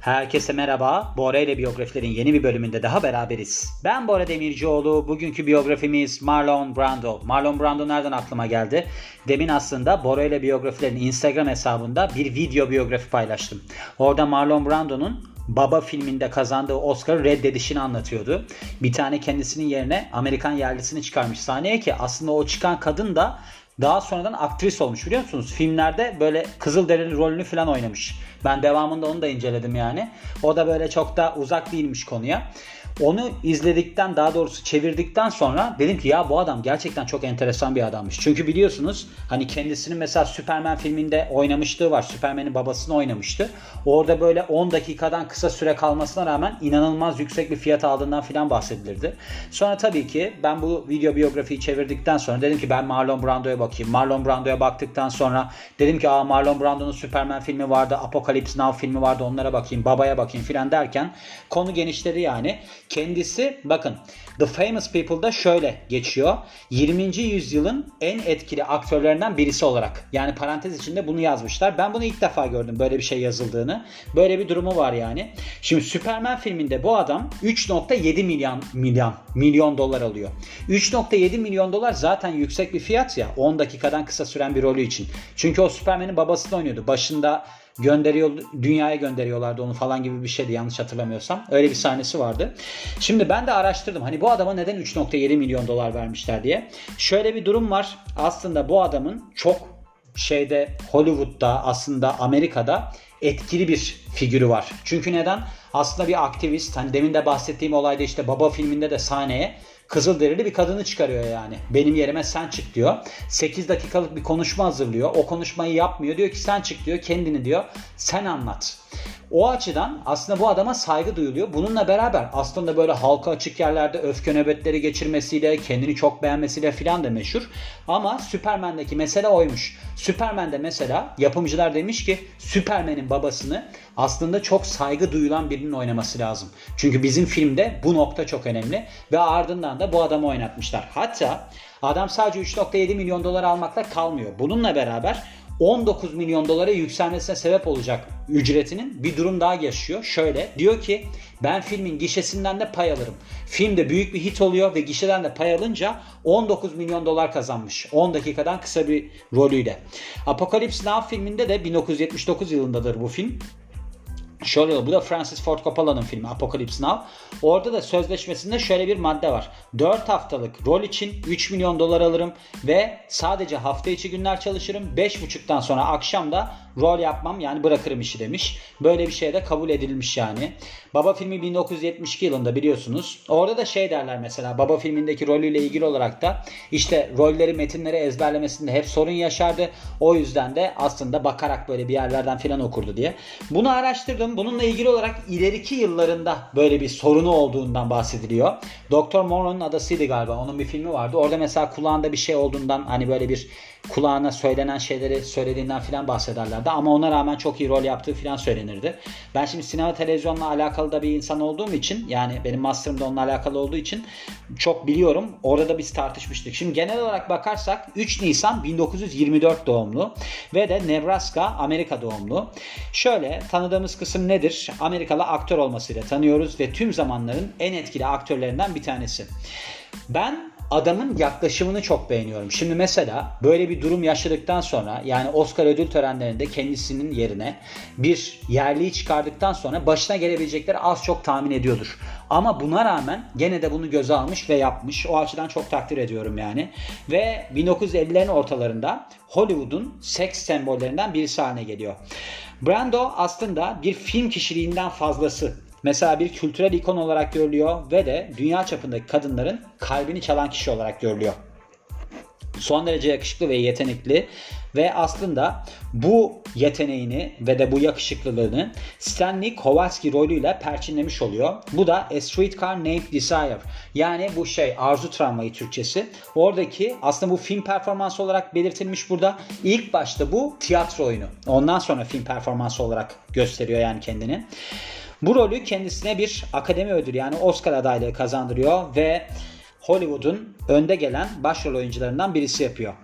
Herkese merhaba. Bora ile biyografilerin yeni bir bölümünde daha beraberiz. Ben Bora Demircioğlu. Bugünkü biyografimiz Marlon Brando. Marlon Brando nereden aklıma geldi? Demin aslında Bora ile biyografilerin Instagram hesabında bir video biyografi paylaştım. Orada Marlon Brando'nun Baba filminde kazandığı Oscar reddedişini anlatıyordu. Bir tane kendisinin yerine Amerikan yerlisini çıkarmış sahneye ki aslında o çıkan kadın da daha sonradan aktris olmuş biliyor musunuz? Filmlerde böyle Kızılderili rolünü falan oynamış. Ben devamında onu da inceledim yani. O da böyle çok da uzak değilmiş konuya. Onu izledikten daha doğrusu çevirdikten sonra dedim ki ya bu adam gerçekten çok enteresan bir adammış. Çünkü biliyorsunuz hani kendisinin mesela Superman filminde oynamışlığı var. Superman'in babasını oynamıştı. Orada böyle 10 dakikadan kısa süre kalmasına rağmen inanılmaz yüksek bir fiyat aldığından filan bahsedilirdi. Sonra tabii ki ben bu video biyografiyi çevirdikten sonra dedim ki ben Marlon Brando'ya bakayım. Marlon Brando'ya baktıktan sonra dedim ki aa Marlon Brando'nun Superman filmi vardı. Apocalypse Now filmi vardı. Onlara bakayım. Babaya bakayım filan derken konu genişledi yani. Kendisi bakın The Famous People'da şöyle geçiyor. 20. yüzyılın en etkili aktörlerinden birisi olarak. Yani parantez içinde bunu yazmışlar. Ben bunu ilk defa gördüm böyle bir şey yazıldığını. Böyle bir durumu var yani. Şimdi Superman filminde bu adam 3.7 milyon milyon milyon dolar alıyor. 3.7 milyon dolar zaten yüksek bir fiyat ya 10 dakikadan kısa süren bir rolü için. Çünkü o Superman'in babasını oynuyordu. Başında gönderiyor dünyaya gönderiyorlardı onu falan gibi bir şeydi yanlış hatırlamıyorsam. Öyle bir sahnesi vardı. Şimdi ben de araştırdım. Hani bu adama neden 3.7 milyon dolar vermişler diye. Şöyle bir durum var. Aslında bu adamın çok şeyde Hollywood'da aslında Amerika'da etkili bir figürü var. Çünkü neden? Aslında bir aktivist. Hani demin de bahsettiğim olayda işte Baba filminde de sahneye Kızılderili bir kadını çıkarıyor yani. Benim yerime sen çık diyor. 8 dakikalık bir konuşma hazırlıyor. O konuşmayı yapmıyor. Diyor ki sen çık diyor. Kendini diyor. Sen anlat. O açıdan aslında bu adama saygı duyuluyor. Bununla beraber aslında böyle halka açık yerlerde öfke nöbetleri geçirmesiyle, kendini çok beğenmesiyle filan da meşhur. Ama Superman'deki mesele oymuş. Superman'de mesela yapımcılar demiş ki Superman'in babasını aslında çok saygı duyulan birinin oynaması lazım. Çünkü bizim filmde bu nokta çok önemli ve ardından da bu adamı oynatmışlar. Hatta adam sadece 3.7 milyon dolar almakla kalmıyor. Bununla beraber 19 milyon dolara yükselmesine sebep olacak ücretinin bir durum daha yaşıyor. Şöyle diyor ki ben filmin gişesinden de pay alırım. Film de büyük bir hit oluyor ve gişeden de pay alınca 19 milyon dolar kazanmış. 10 dakikadan kısa bir rolüyle. Apocalypse Now filminde de 1979 yılındadır bu film. Şöyle. Bu da Francis Ford Coppola'nın filmi Apocalypse Now. Orada da sözleşmesinde şöyle bir madde var. 4 haftalık rol için 3 milyon dolar alırım ve sadece hafta içi günler çalışırım. 5.30'dan sonra akşam da rol yapmam yani bırakırım işi demiş. Böyle bir şey de kabul edilmiş yani. Baba filmi 1972 yılında biliyorsunuz. Orada da şey derler mesela Baba filmindeki rolüyle ilgili olarak da işte rolleri metinleri ezberlemesinde hep sorun yaşardı. O yüzden de aslında bakarak böyle bir yerlerden filan okurdu diye. Bunu araştırdım. Bununla ilgili olarak ileriki yıllarında böyle bir sorunu olduğundan bahsediliyor. Doktor Monroe'nun adasıydı galiba. Onun bir filmi vardı. Orada mesela kulağında bir şey olduğundan hani böyle bir kulağına söylenen şeyleri söylediğinden filan bahsederlerdi. Ama ona rağmen çok iyi rol yaptığı filan söylenirdi. Ben şimdi sinema televizyonla alakalı da bir insan olduğum için yani benim master'ım da onunla alakalı olduğu için çok biliyorum. Orada da biz tartışmıştık. Şimdi genel olarak bakarsak 3 Nisan 1924 doğumlu ve de Nebraska Amerika doğumlu. Şöyle tanıdığımız kısım nedir? Amerikalı aktör olmasıyla tanıyoruz ve tüm zamanların en etkili aktörlerinden bir tanesi. Ben adamın yaklaşımını çok beğeniyorum. Şimdi mesela böyle bir durum yaşadıktan sonra yani Oscar ödül törenlerinde kendisinin yerine bir yerliyi çıkardıktan sonra başına gelebilecekleri az çok tahmin ediyordur. Ama buna rağmen gene de bunu göze almış ve yapmış. O açıdan çok takdir ediyorum yani. Ve 1950'lerin ortalarında Hollywood'un seks sembollerinden birisi haline geliyor. Brando aslında bir film kişiliğinden fazlası Mesela bir kültürel ikon olarak görülüyor ve de dünya çapındaki kadınların kalbini çalan kişi olarak görülüyor. Son derece yakışıklı ve yetenekli ve aslında bu yeteneğini ve de bu yakışıklılığını Stanley Kowalski rolüyle perçinlemiş oluyor. Bu da A Streetcar Named Desire. Yani bu şey arzu travmayı Türkçesi. Oradaki aslında bu film performansı olarak belirtilmiş burada. İlk başta bu tiyatro oyunu. Ondan sonra film performansı olarak gösteriyor yani kendini. Bu rolü kendisine bir akademi ödülü yani Oscar adaylığı kazandırıyor ve Hollywood'un önde gelen başrol oyuncularından birisi yapıyor.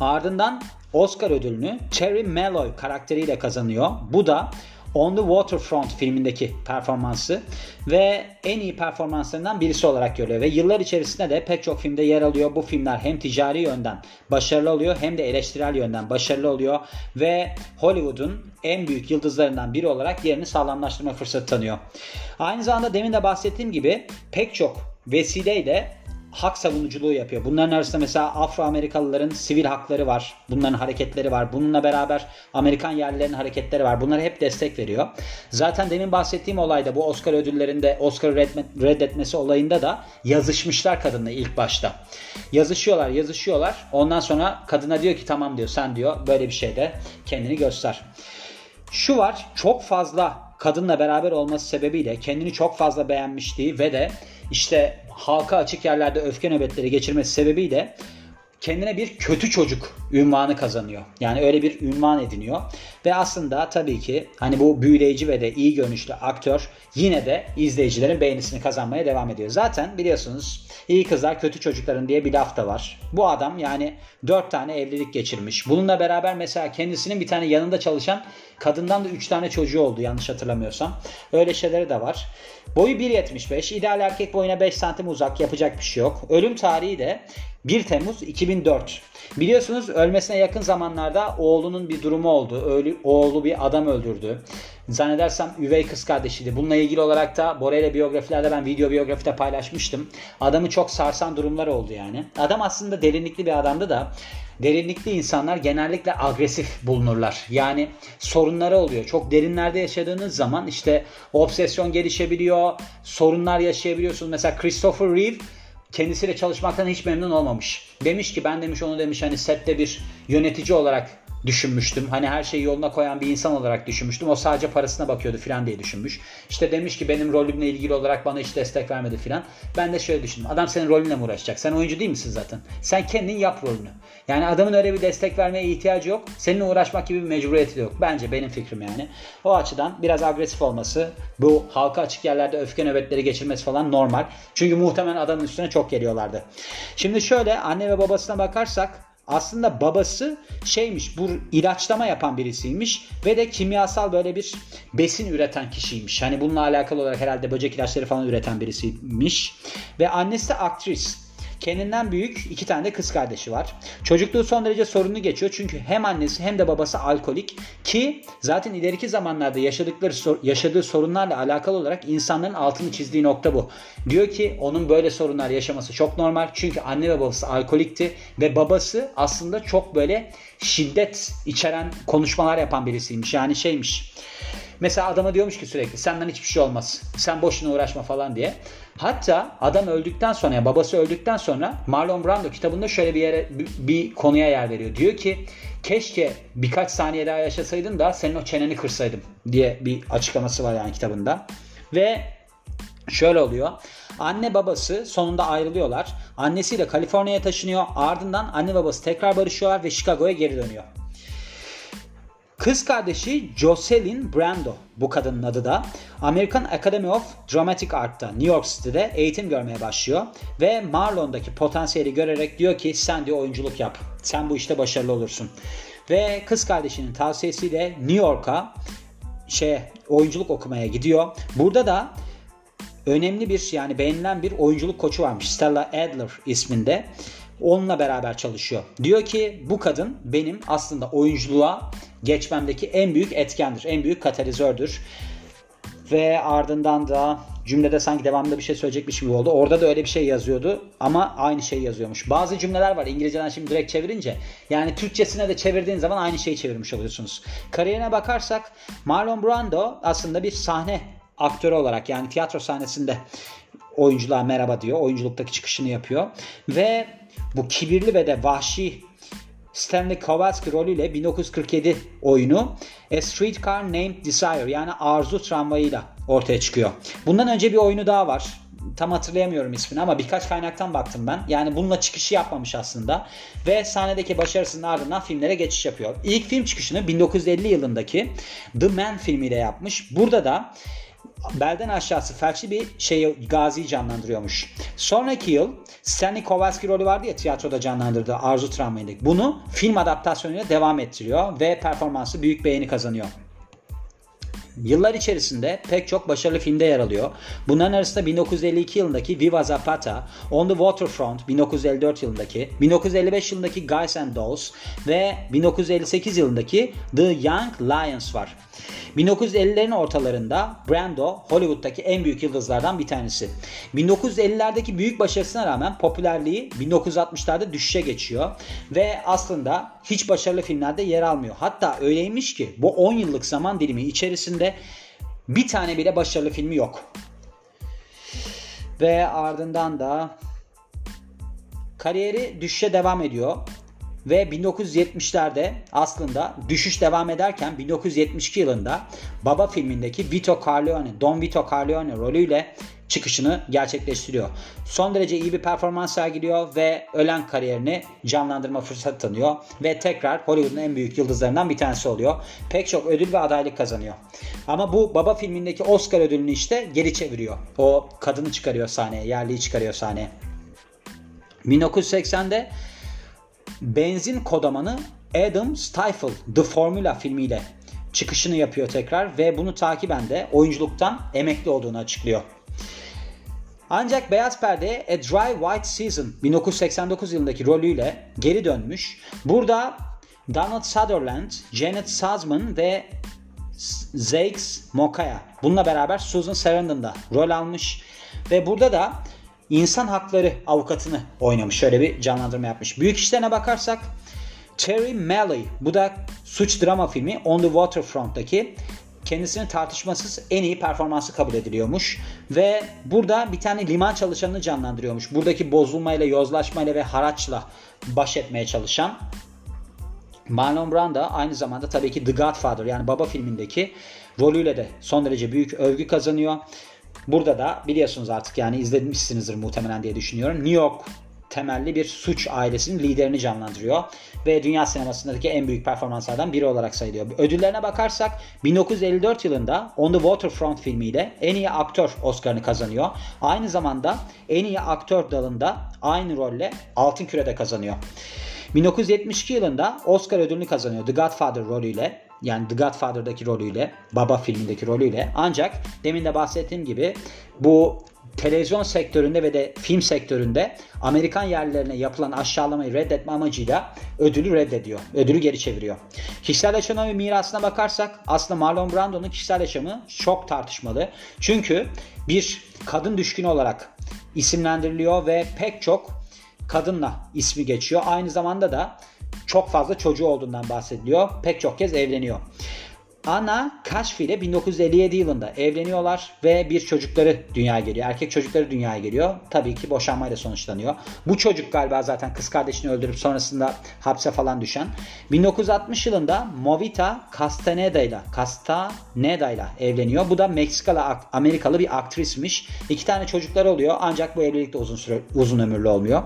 Ardından Oscar ödülünü Terry Malloy karakteriyle kazanıyor. Bu da On the Waterfront filmindeki performansı ve en iyi performanslarından birisi olarak görülüyor. Ve yıllar içerisinde de pek çok filmde yer alıyor. Bu filmler hem ticari yönden başarılı oluyor hem de eleştirel yönden başarılı oluyor. Ve Hollywood'un en büyük yıldızlarından biri olarak yerini sağlamlaştırma fırsatı tanıyor. Aynı zamanda demin de bahsettiğim gibi pek çok vesileyle hak savunuculuğu yapıyor. Bunların arasında mesela Afro-Amerikalıların sivil hakları var. Bunların hareketleri var. Bununla beraber Amerikan yerlilerin hareketleri var. Bunlara hep destek veriyor. Zaten demin bahsettiğim olayda bu Oscar ödüllerinde Oscar reddetmesi olayında da yazışmışlar kadınla ilk başta. Yazışıyorlar, yazışıyorlar. Ondan sonra kadına diyor ki tamam diyor sen diyor böyle bir şeyde kendini göster. Şu var çok fazla kadınla beraber olması sebebiyle kendini çok fazla beğenmişliği ve de işte halka açık yerlerde öfke nöbetleri geçirmesi sebebiyle kendine bir kötü çocuk ünvanı kazanıyor. Yani öyle bir ünvan ediniyor. Ve aslında tabii ki hani bu büyüleyici ve de iyi görünüşlü aktör yine de izleyicilerin beğenisini kazanmaya devam ediyor. Zaten biliyorsunuz iyi kızlar kötü çocukların diye bir laf da var. Bu adam yani 4 tane evlilik geçirmiş. Bununla beraber mesela kendisinin bir tane yanında çalışan kadından da 3 tane çocuğu oldu yanlış hatırlamıyorsam. Öyle şeyleri de var. Boyu 1.75. İdeal erkek boyuna 5 santim uzak. Yapacak bir şey yok. Ölüm tarihi de 1 Temmuz 2004. Biliyorsunuz ölmesine yakın zamanlarda oğlunun bir durumu oldu. Ölü, oğlu bir adam öldürdü. Zannedersem üvey kız kardeşiydi. Bununla ilgili olarak da Bora ile biyografilerde ben video biyografide paylaşmıştım. Adamı çok sarsan durumlar oldu yani. Adam aslında derinlikli bir adamdı da derinlikli insanlar genellikle agresif bulunurlar. Yani sorunları oluyor. Çok derinlerde yaşadığınız zaman işte obsesyon gelişebiliyor, sorunlar yaşayabiliyorsunuz. Mesela Christopher Reeve kendisiyle çalışmaktan hiç memnun olmamış. Demiş ki ben demiş onu demiş hani sette bir yönetici olarak düşünmüştüm. Hani her şeyi yoluna koyan bir insan olarak düşünmüştüm. O sadece parasına bakıyordu filan diye düşünmüş. İşte demiş ki benim rolümle ilgili olarak bana hiç destek vermedi filan. Ben de şöyle düşündüm. Adam senin rolünle mi uğraşacak? Sen oyuncu değil misin zaten? Sen kendin yap rolünü. Yani adamın öyle bir destek vermeye ihtiyacı yok. Seninle uğraşmak gibi bir mecburiyeti de yok. Bence benim fikrim yani. O açıdan biraz agresif olması, bu halka açık yerlerde öfke nöbetleri geçirmesi falan normal. Çünkü muhtemelen adamın üstüne çok geliyorlardı. Şimdi şöyle anne ve babasına bakarsak aslında babası şeymiş bu ilaçlama yapan birisiymiş ve de kimyasal böyle bir besin üreten kişiymiş. Hani bununla alakalı olarak herhalde böcek ilaçları falan üreten birisiymiş. Ve annesi de aktris. Kendinden büyük iki tane de kız kardeşi var. Çocukluğu son derece sorunlu geçiyor çünkü hem annesi hem de babası alkolik ki zaten ileriki zamanlarda yaşadıkları yaşadığı sorunlarla alakalı olarak insanların altını çizdiği nokta bu. Diyor ki onun böyle sorunlar yaşaması çok normal çünkü anne ve babası alkolikti ve babası aslında çok böyle şiddet içeren konuşmalar yapan birisiymiş. Yani şeymiş. Mesela adama diyormuş ki sürekli senden hiçbir şey olmaz. Sen boşuna uğraşma falan diye. Hatta adam öldükten sonra yani babası öldükten sonra Marlon Brando kitabında şöyle bir yere bir, konuya yer veriyor. Diyor ki keşke birkaç saniye daha yaşasaydın da senin o çeneni kırsaydım diye bir açıklaması var yani kitabında. Ve şöyle oluyor. Anne babası sonunda ayrılıyorlar. Annesiyle Kaliforniya'ya taşınıyor. Ardından anne babası tekrar barışıyorlar ve Chicago'ya geri dönüyor. Kız kardeşi Jocelyn Brando bu kadının adı da American Academy of Dramatic Art'ta New York City'de eğitim görmeye başlıyor ve Marlon'daki potansiyeli görerek diyor ki sen diyor oyunculuk yap. Sen bu işte başarılı olursun. Ve kız kardeşinin tavsiyesiyle New York'a şey oyunculuk okumaya gidiyor. Burada da önemli bir yani beğenilen bir oyunculuk koçu varmış. Stella Adler isminde. Onunla beraber çalışıyor. Diyor ki bu kadın benim aslında oyunculuğa geçmemdeki en büyük etkendir. En büyük katalizördür. Ve ardından da cümlede sanki devamında bir şey söyleyecekmiş gibi oldu. Orada da öyle bir şey yazıyordu ama aynı şey yazıyormuş. Bazı cümleler var İngilizceden şimdi direkt çevirince. Yani Türkçesine de çevirdiğin zaman aynı şeyi çevirmiş oluyorsunuz. Kariyerine bakarsak Marlon Brando aslında bir sahne aktörü olarak yani tiyatro sahnesinde oyunculuğa merhaba diyor. Oyunculuktaki çıkışını yapıyor. Ve bu kibirli ve de vahşi Stanley Kowalski rolüyle 1947 oyunu A Streetcar Named Desire yani Arzu Tramvayı'yla ortaya çıkıyor. Bundan önce bir oyunu daha var. Tam hatırlayamıyorum ismini ama birkaç kaynaktan baktım ben. Yani bununla çıkışı yapmamış aslında. Ve sahnedeki başarısının ardından filmlere geçiş yapıyor. İlk film çıkışını 1950 yılındaki The Man filmiyle yapmış. Burada da belden aşağısı felçli bir şey Gazi'yi canlandırıyormuş. Sonraki yıl Stanley Kowalski rolü vardı ya tiyatroda canlandırdığı Arzu Tramvayı'ndaki. Bunu film adaptasyonuyla devam ettiriyor ve performansı büyük beğeni kazanıyor. yıllar içerisinde pek çok başarılı filmde yer alıyor. Bunların arasında 1952 yılındaki Viva Zapata, On the Waterfront 1954 yılındaki, 1955 yılındaki Guys and Dolls ve 1958 yılındaki The Young Lions var. 1950'lerin ortalarında Brando Hollywood'daki en büyük yıldızlardan bir tanesi. 1950'lerdeki büyük başarısına rağmen popülerliği 1960'larda düşüşe geçiyor ve aslında hiç başarılı filmlerde yer almıyor. Hatta öyleymiş ki bu 10 yıllık zaman dilimi içerisinde bir tane bile başarılı filmi yok. Ve ardından da kariyeri düşüşe devam ediyor. Ve 1970'lerde aslında düşüş devam ederken 1972 yılında Baba filmindeki Vito Corleone, Don Vito Corleone rolüyle çıkışını gerçekleştiriyor. Son derece iyi bir performans sergiliyor ve ölen kariyerini canlandırma fırsatı tanıyor ve tekrar Hollywood'un en büyük yıldızlarından bir tanesi oluyor. Pek çok ödül ve adaylık kazanıyor. Ama bu Baba filmindeki Oscar ödülünü işte geri çeviriyor. O kadını çıkarıyor sahneye, yerliyi çıkarıyor sahneye. 1980'de benzin kodamanı Adam Stifle The Formula filmiyle çıkışını yapıyor tekrar ve bunu takiben de oyunculuktan emekli olduğunu açıklıyor. Ancak Beyaz Perde'ye A Dry White Season 1989 yılındaki rolüyle geri dönmüş. Burada Donald Sutherland, Janet Sazman ve Zakes Mokaya bununla beraber Susan Sarandon da rol almış. Ve burada da insan hakları avukatını oynamış. Şöyle bir canlandırma yapmış. Büyük işlerine bakarsak Terry Malley bu da suç drama filmi On the Waterfront'taki kendisinin tartışmasız en iyi performansı kabul ediliyormuş. Ve burada bir tane liman çalışanını canlandırıyormuş. Buradaki bozulmayla, yozlaşmayla ve haraçla baş etmeye çalışan. Marlon Brando aynı zamanda tabii ki The Godfather yani Baba filmindeki rolüyle de son derece büyük övgü kazanıyor. Burada da biliyorsunuz artık yani izlemişsinizdir muhtemelen diye düşünüyorum. New York temelli bir suç ailesinin liderini canlandırıyor ve dünya sinemasındaki en büyük performanslardan biri olarak sayılıyor. Ödüllerine bakarsak 1954 yılında On the Waterfront filmiyle en iyi aktör Oscar'ını kazanıyor. Aynı zamanda en iyi aktör dalında aynı rolle Altın Küre'de kazanıyor. 1972 yılında Oscar ödülünü kazanıyor The Godfather rolüyle. Yani The Godfather'daki rolüyle, Baba filmindeki rolüyle. Ancak demin de bahsettiğim gibi bu televizyon sektöründe ve de film sektöründe Amerikan yerlilerine yapılan aşağılamayı reddetme amacıyla ödülü reddediyor. Ödülü geri çeviriyor. Kişisel yaşamı ve mirasına bakarsak aslında Marlon Brando'nun kişisel yaşamı çok tartışmalı. Çünkü bir kadın düşkünü olarak isimlendiriliyor ve pek çok kadınla ismi geçiyor. Aynı zamanda da çok fazla çocuğu olduğundan bahsediliyor. Pek çok kez evleniyor. Ana Kaşfi ile 1957 yılında evleniyorlar ve bir çocukları dünyaya geliyor. Erkek çocukları dünyaya geliyor. Tabii ki boşanmayla sonuçlanıyor. Bu çocuk galiba zaten kız kardeşini öldürüp sonrasında hapse falan düşen. 1960 yılında Movita Castaneda ile Castaneda ile evleniyor. Bu da Meksikalı Amerikalı bir aktrismiş. İki tane çocuklar oluyor ancak bu evlilik de uzun süre uzun ömürlü olmuyor.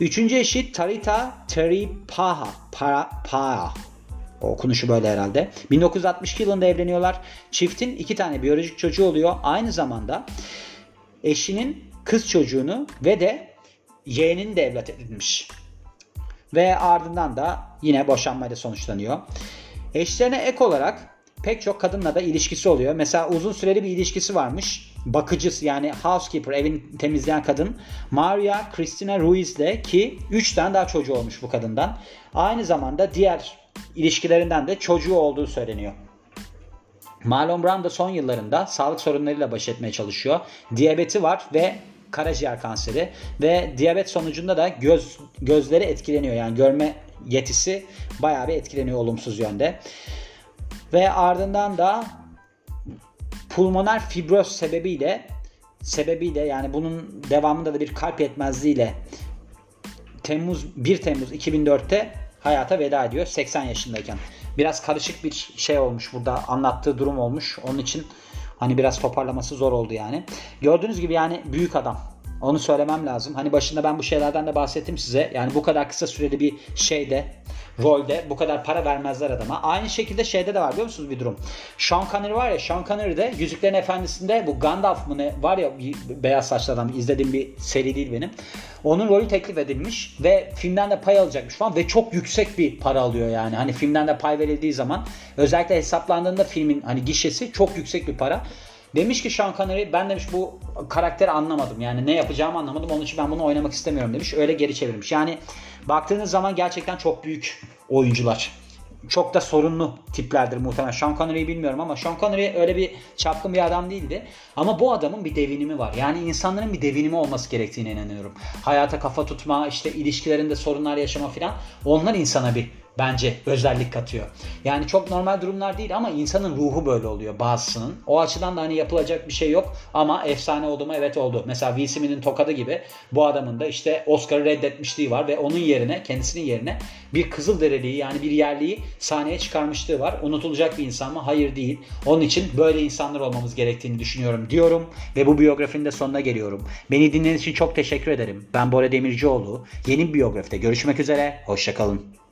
Üçüncü eşi Tarita Teripaha Para, Paha o okunuşu böyle herhalde. 1962 yılında evleniyorlar. Çiftin iki tane biyolojik çocuğu oluyor. Aynı zamanda eşinin kız çocuğunu ve de yeğenini de evlat edinmiş. Ve ardından da yine boşanmayla sonuçlanıyor. Eşlerine ek olarak pek çok kadınla da ilişkisi oluyor. Mesela uzun süreli bir ilişkisi varmış. Bakıcısı yani housekeeper evin temizleyen kadın Maria Cristina Ruiz'le ki 3 tane daha çocuğu olmuş bu kadından. Aynı zamanda diğer ilişkilerinden de çocuğu olduğu söyleniyor. Marlon Brando son yıllarında sağlık sorunlarıyla baş etmeye çalışıyor. Diyabeti var ve karaciğer kanseri ve diyabet sonucunda da göz gözleri etkileniyor. Yani görme yetisi bayağı bir etkileniyor olumsuz yönde. Ve ardından da pulmoner fibroz sebebiyle sebebiyle yani bunun devamında da bir kalp yetmezliğiyle Temmuz 1 Temmuz 2004'te hayata veda ediyor 80 yaşındayken. Biraz karışık bir şey olmuş burada anlattığı durum olmuş. Onun için hani biraz toparlaması zor oldu yani. Gördüğünüz gibi yani büyük adam. Onu söylemem lazım. Hani başında ben bu şeylerden de bahsettim size. Yani bu kadar kısa süreli bir şeyde rolde bu kadar para vermezler adama. Aynı şekilde şeyde de var biliyor musunuz bir durum. Sean Connery var ya Sean Connery de Yüzüklerin Efendisi'nde bu Gandalf mı ne var ya beyaz saçlı adam izlediğim bir seri değil benim. Onun rolü teklif edilmiş ve filmden de pay alacakmış falan ve çok yüksek bir para alıyor yani. Hani filmden de pay verildiği zaman özellikle hesaplandığında filmin hani gişesi çok yüksek bir para. Demiş ki Sean Connery ben demiş bu karakteri anlamadım. Yani ne yapacağımı anlamadım. Onun için ben bunu oynamak istemiyorum demiş. Öyle geri çevirmiş. Yani baktığınız zaman gerçekten çok büyük oyuncular. Çok da sorunlu tiplerdir muhtemelen. Sean Connery'i bilmiyorum ama Sean Connery öyle bir çapkın bir adam değildi. Ama bu adamın bir devinimi var. Yani insanların bir devinimi olması gerektiğine inanıyorum. Hayata kafa tutma, işte ilişkilerinde sorunlar yaşama filan. Onlar insana bir bence özellik katıyor. Yani çok normal durumlar değil ama insanın ruhu böyle oluyor bazısının. O açıdan da hani yapılacak bir şey yok ama efsane oldu mu evet oldu. Mesela Will Smith'in tokadı gibi bu adamın da işte Oscar'ı reddetmişliği var ve onun yerine kendisinin yerine bir Kızılderiliği yani bir yerliyi sahneye çıkarmışlığı var. Unutulacak bir insan mı? Hayır değil. Onun için böyle insanlar olmamız gerektiğini düşünüyorum diyorum ve bu biyografinin de sonuna geliyorum. Beni dinlediğiniz için çok teşekkür ederim. Ben Bora Demircioğlu. Yeni bir biyografide görüşmek üzere. Hoşçakalın.